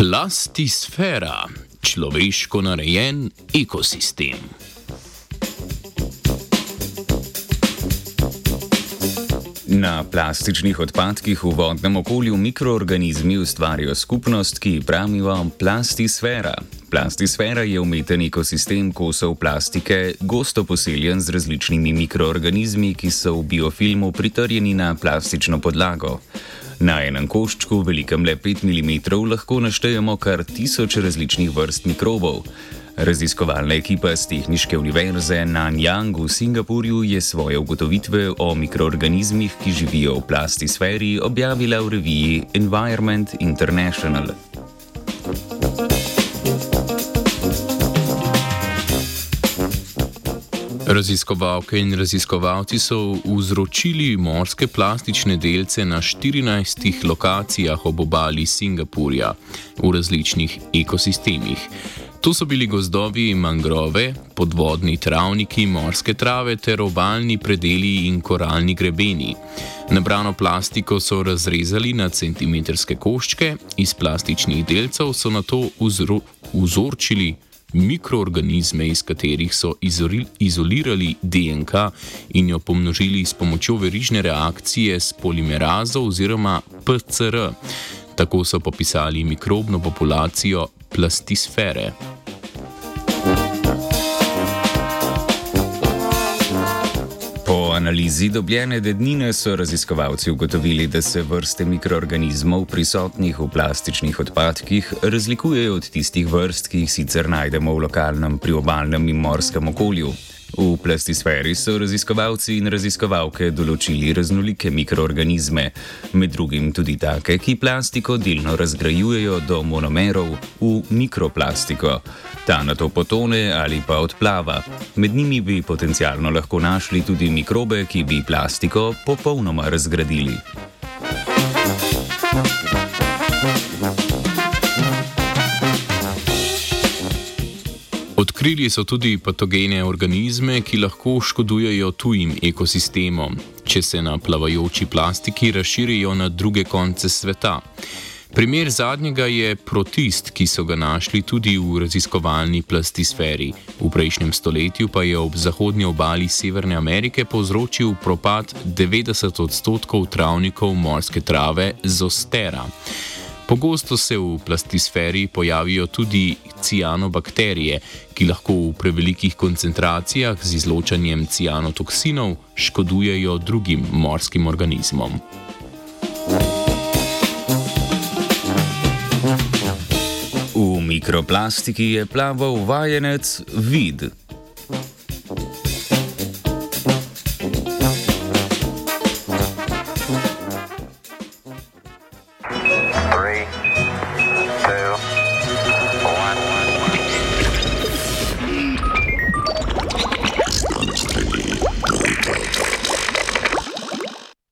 Plastisfera, človeško narejen ekosistem. Na plastičnih odpadkih v vodnem okolju mikroorganizmi ustvarjajo skupnost, ki pravijo plastisfera. Plastisfera je umeten ekosistem kosov plastike, gosto poseljen z različnimi mikroorganizmi, ki so v biofilmu pritrjeni na plastično podlago. Na enem koščku, velikem le 5 mm, lahko naštejemo kar tisoč različnih vrst mikrobov. Raziskovalna ekipa z Tehniške univerze Nanyang v Singapurju je svoje ugotovitve o mikroorganizmih, ki živijo v plastisferi, objavila v reviji Environment International. Raziskovalke in raziskovalci so vzročili morske plastične delce na 14 lokacijah ob obali Singapurja v različnih ekosistemih. To so bili gozdovi mangrove, podvodni travniki, morske trave ter obaljni predeli in koralni grebeni. Nabrano plastiko so razrezali na centimetrske koščke, iz plastičnih delcev so na to vzorčili mikroorganizme, iz katerih so izolirali DNK in jo pomnožili s pomočjo verižne reakcije s polimerazo oziroma PCR. Tako so popisali mikrobno populacijo plastisfere. Po analizi dobljene dednine so raziskovalci ugotovili, da se vrste mikroorganizmov prisotnih v plastičnih odpadkih razlikujejo od tistih vrst, ki jih sicer najdemo v lokalnem priobalnem in morskem okolju. V plastisferi so raziskovalci in raziskovalke določili raznolike mikroorganizme, med drugim tudi take, ki plastiko delno razgrajujejo do monomerov v mikroplastiko. Ta na to potone ali pa odplava. Med njimi bi potencialno lahko našli tudi mikrobe, ki bi plastiko popolnoma razgradili. Odkrili so tudi patogene organizme, ki lahko škodujejo tujim ekosistemom, če se na plavajoči plastiki razširijo na druge konce sveta. Primer zadnjega je protist, ki so ga našli tudi v raziskovalni plastisferi. V prejšnjem stoletju pa je ob zahodnji obali Severne Amerike povzročil propad 90 odstotkov travnikov morske trave Zostera. Pogosto se v plastisferi pojavijo tudi cianobakterije, ki lahko v prevelikih koncentracijah z izločanjem cianotoksinov škodujejo drugim morskim organizmom. V mikroplastiki je plaval vajenec vid.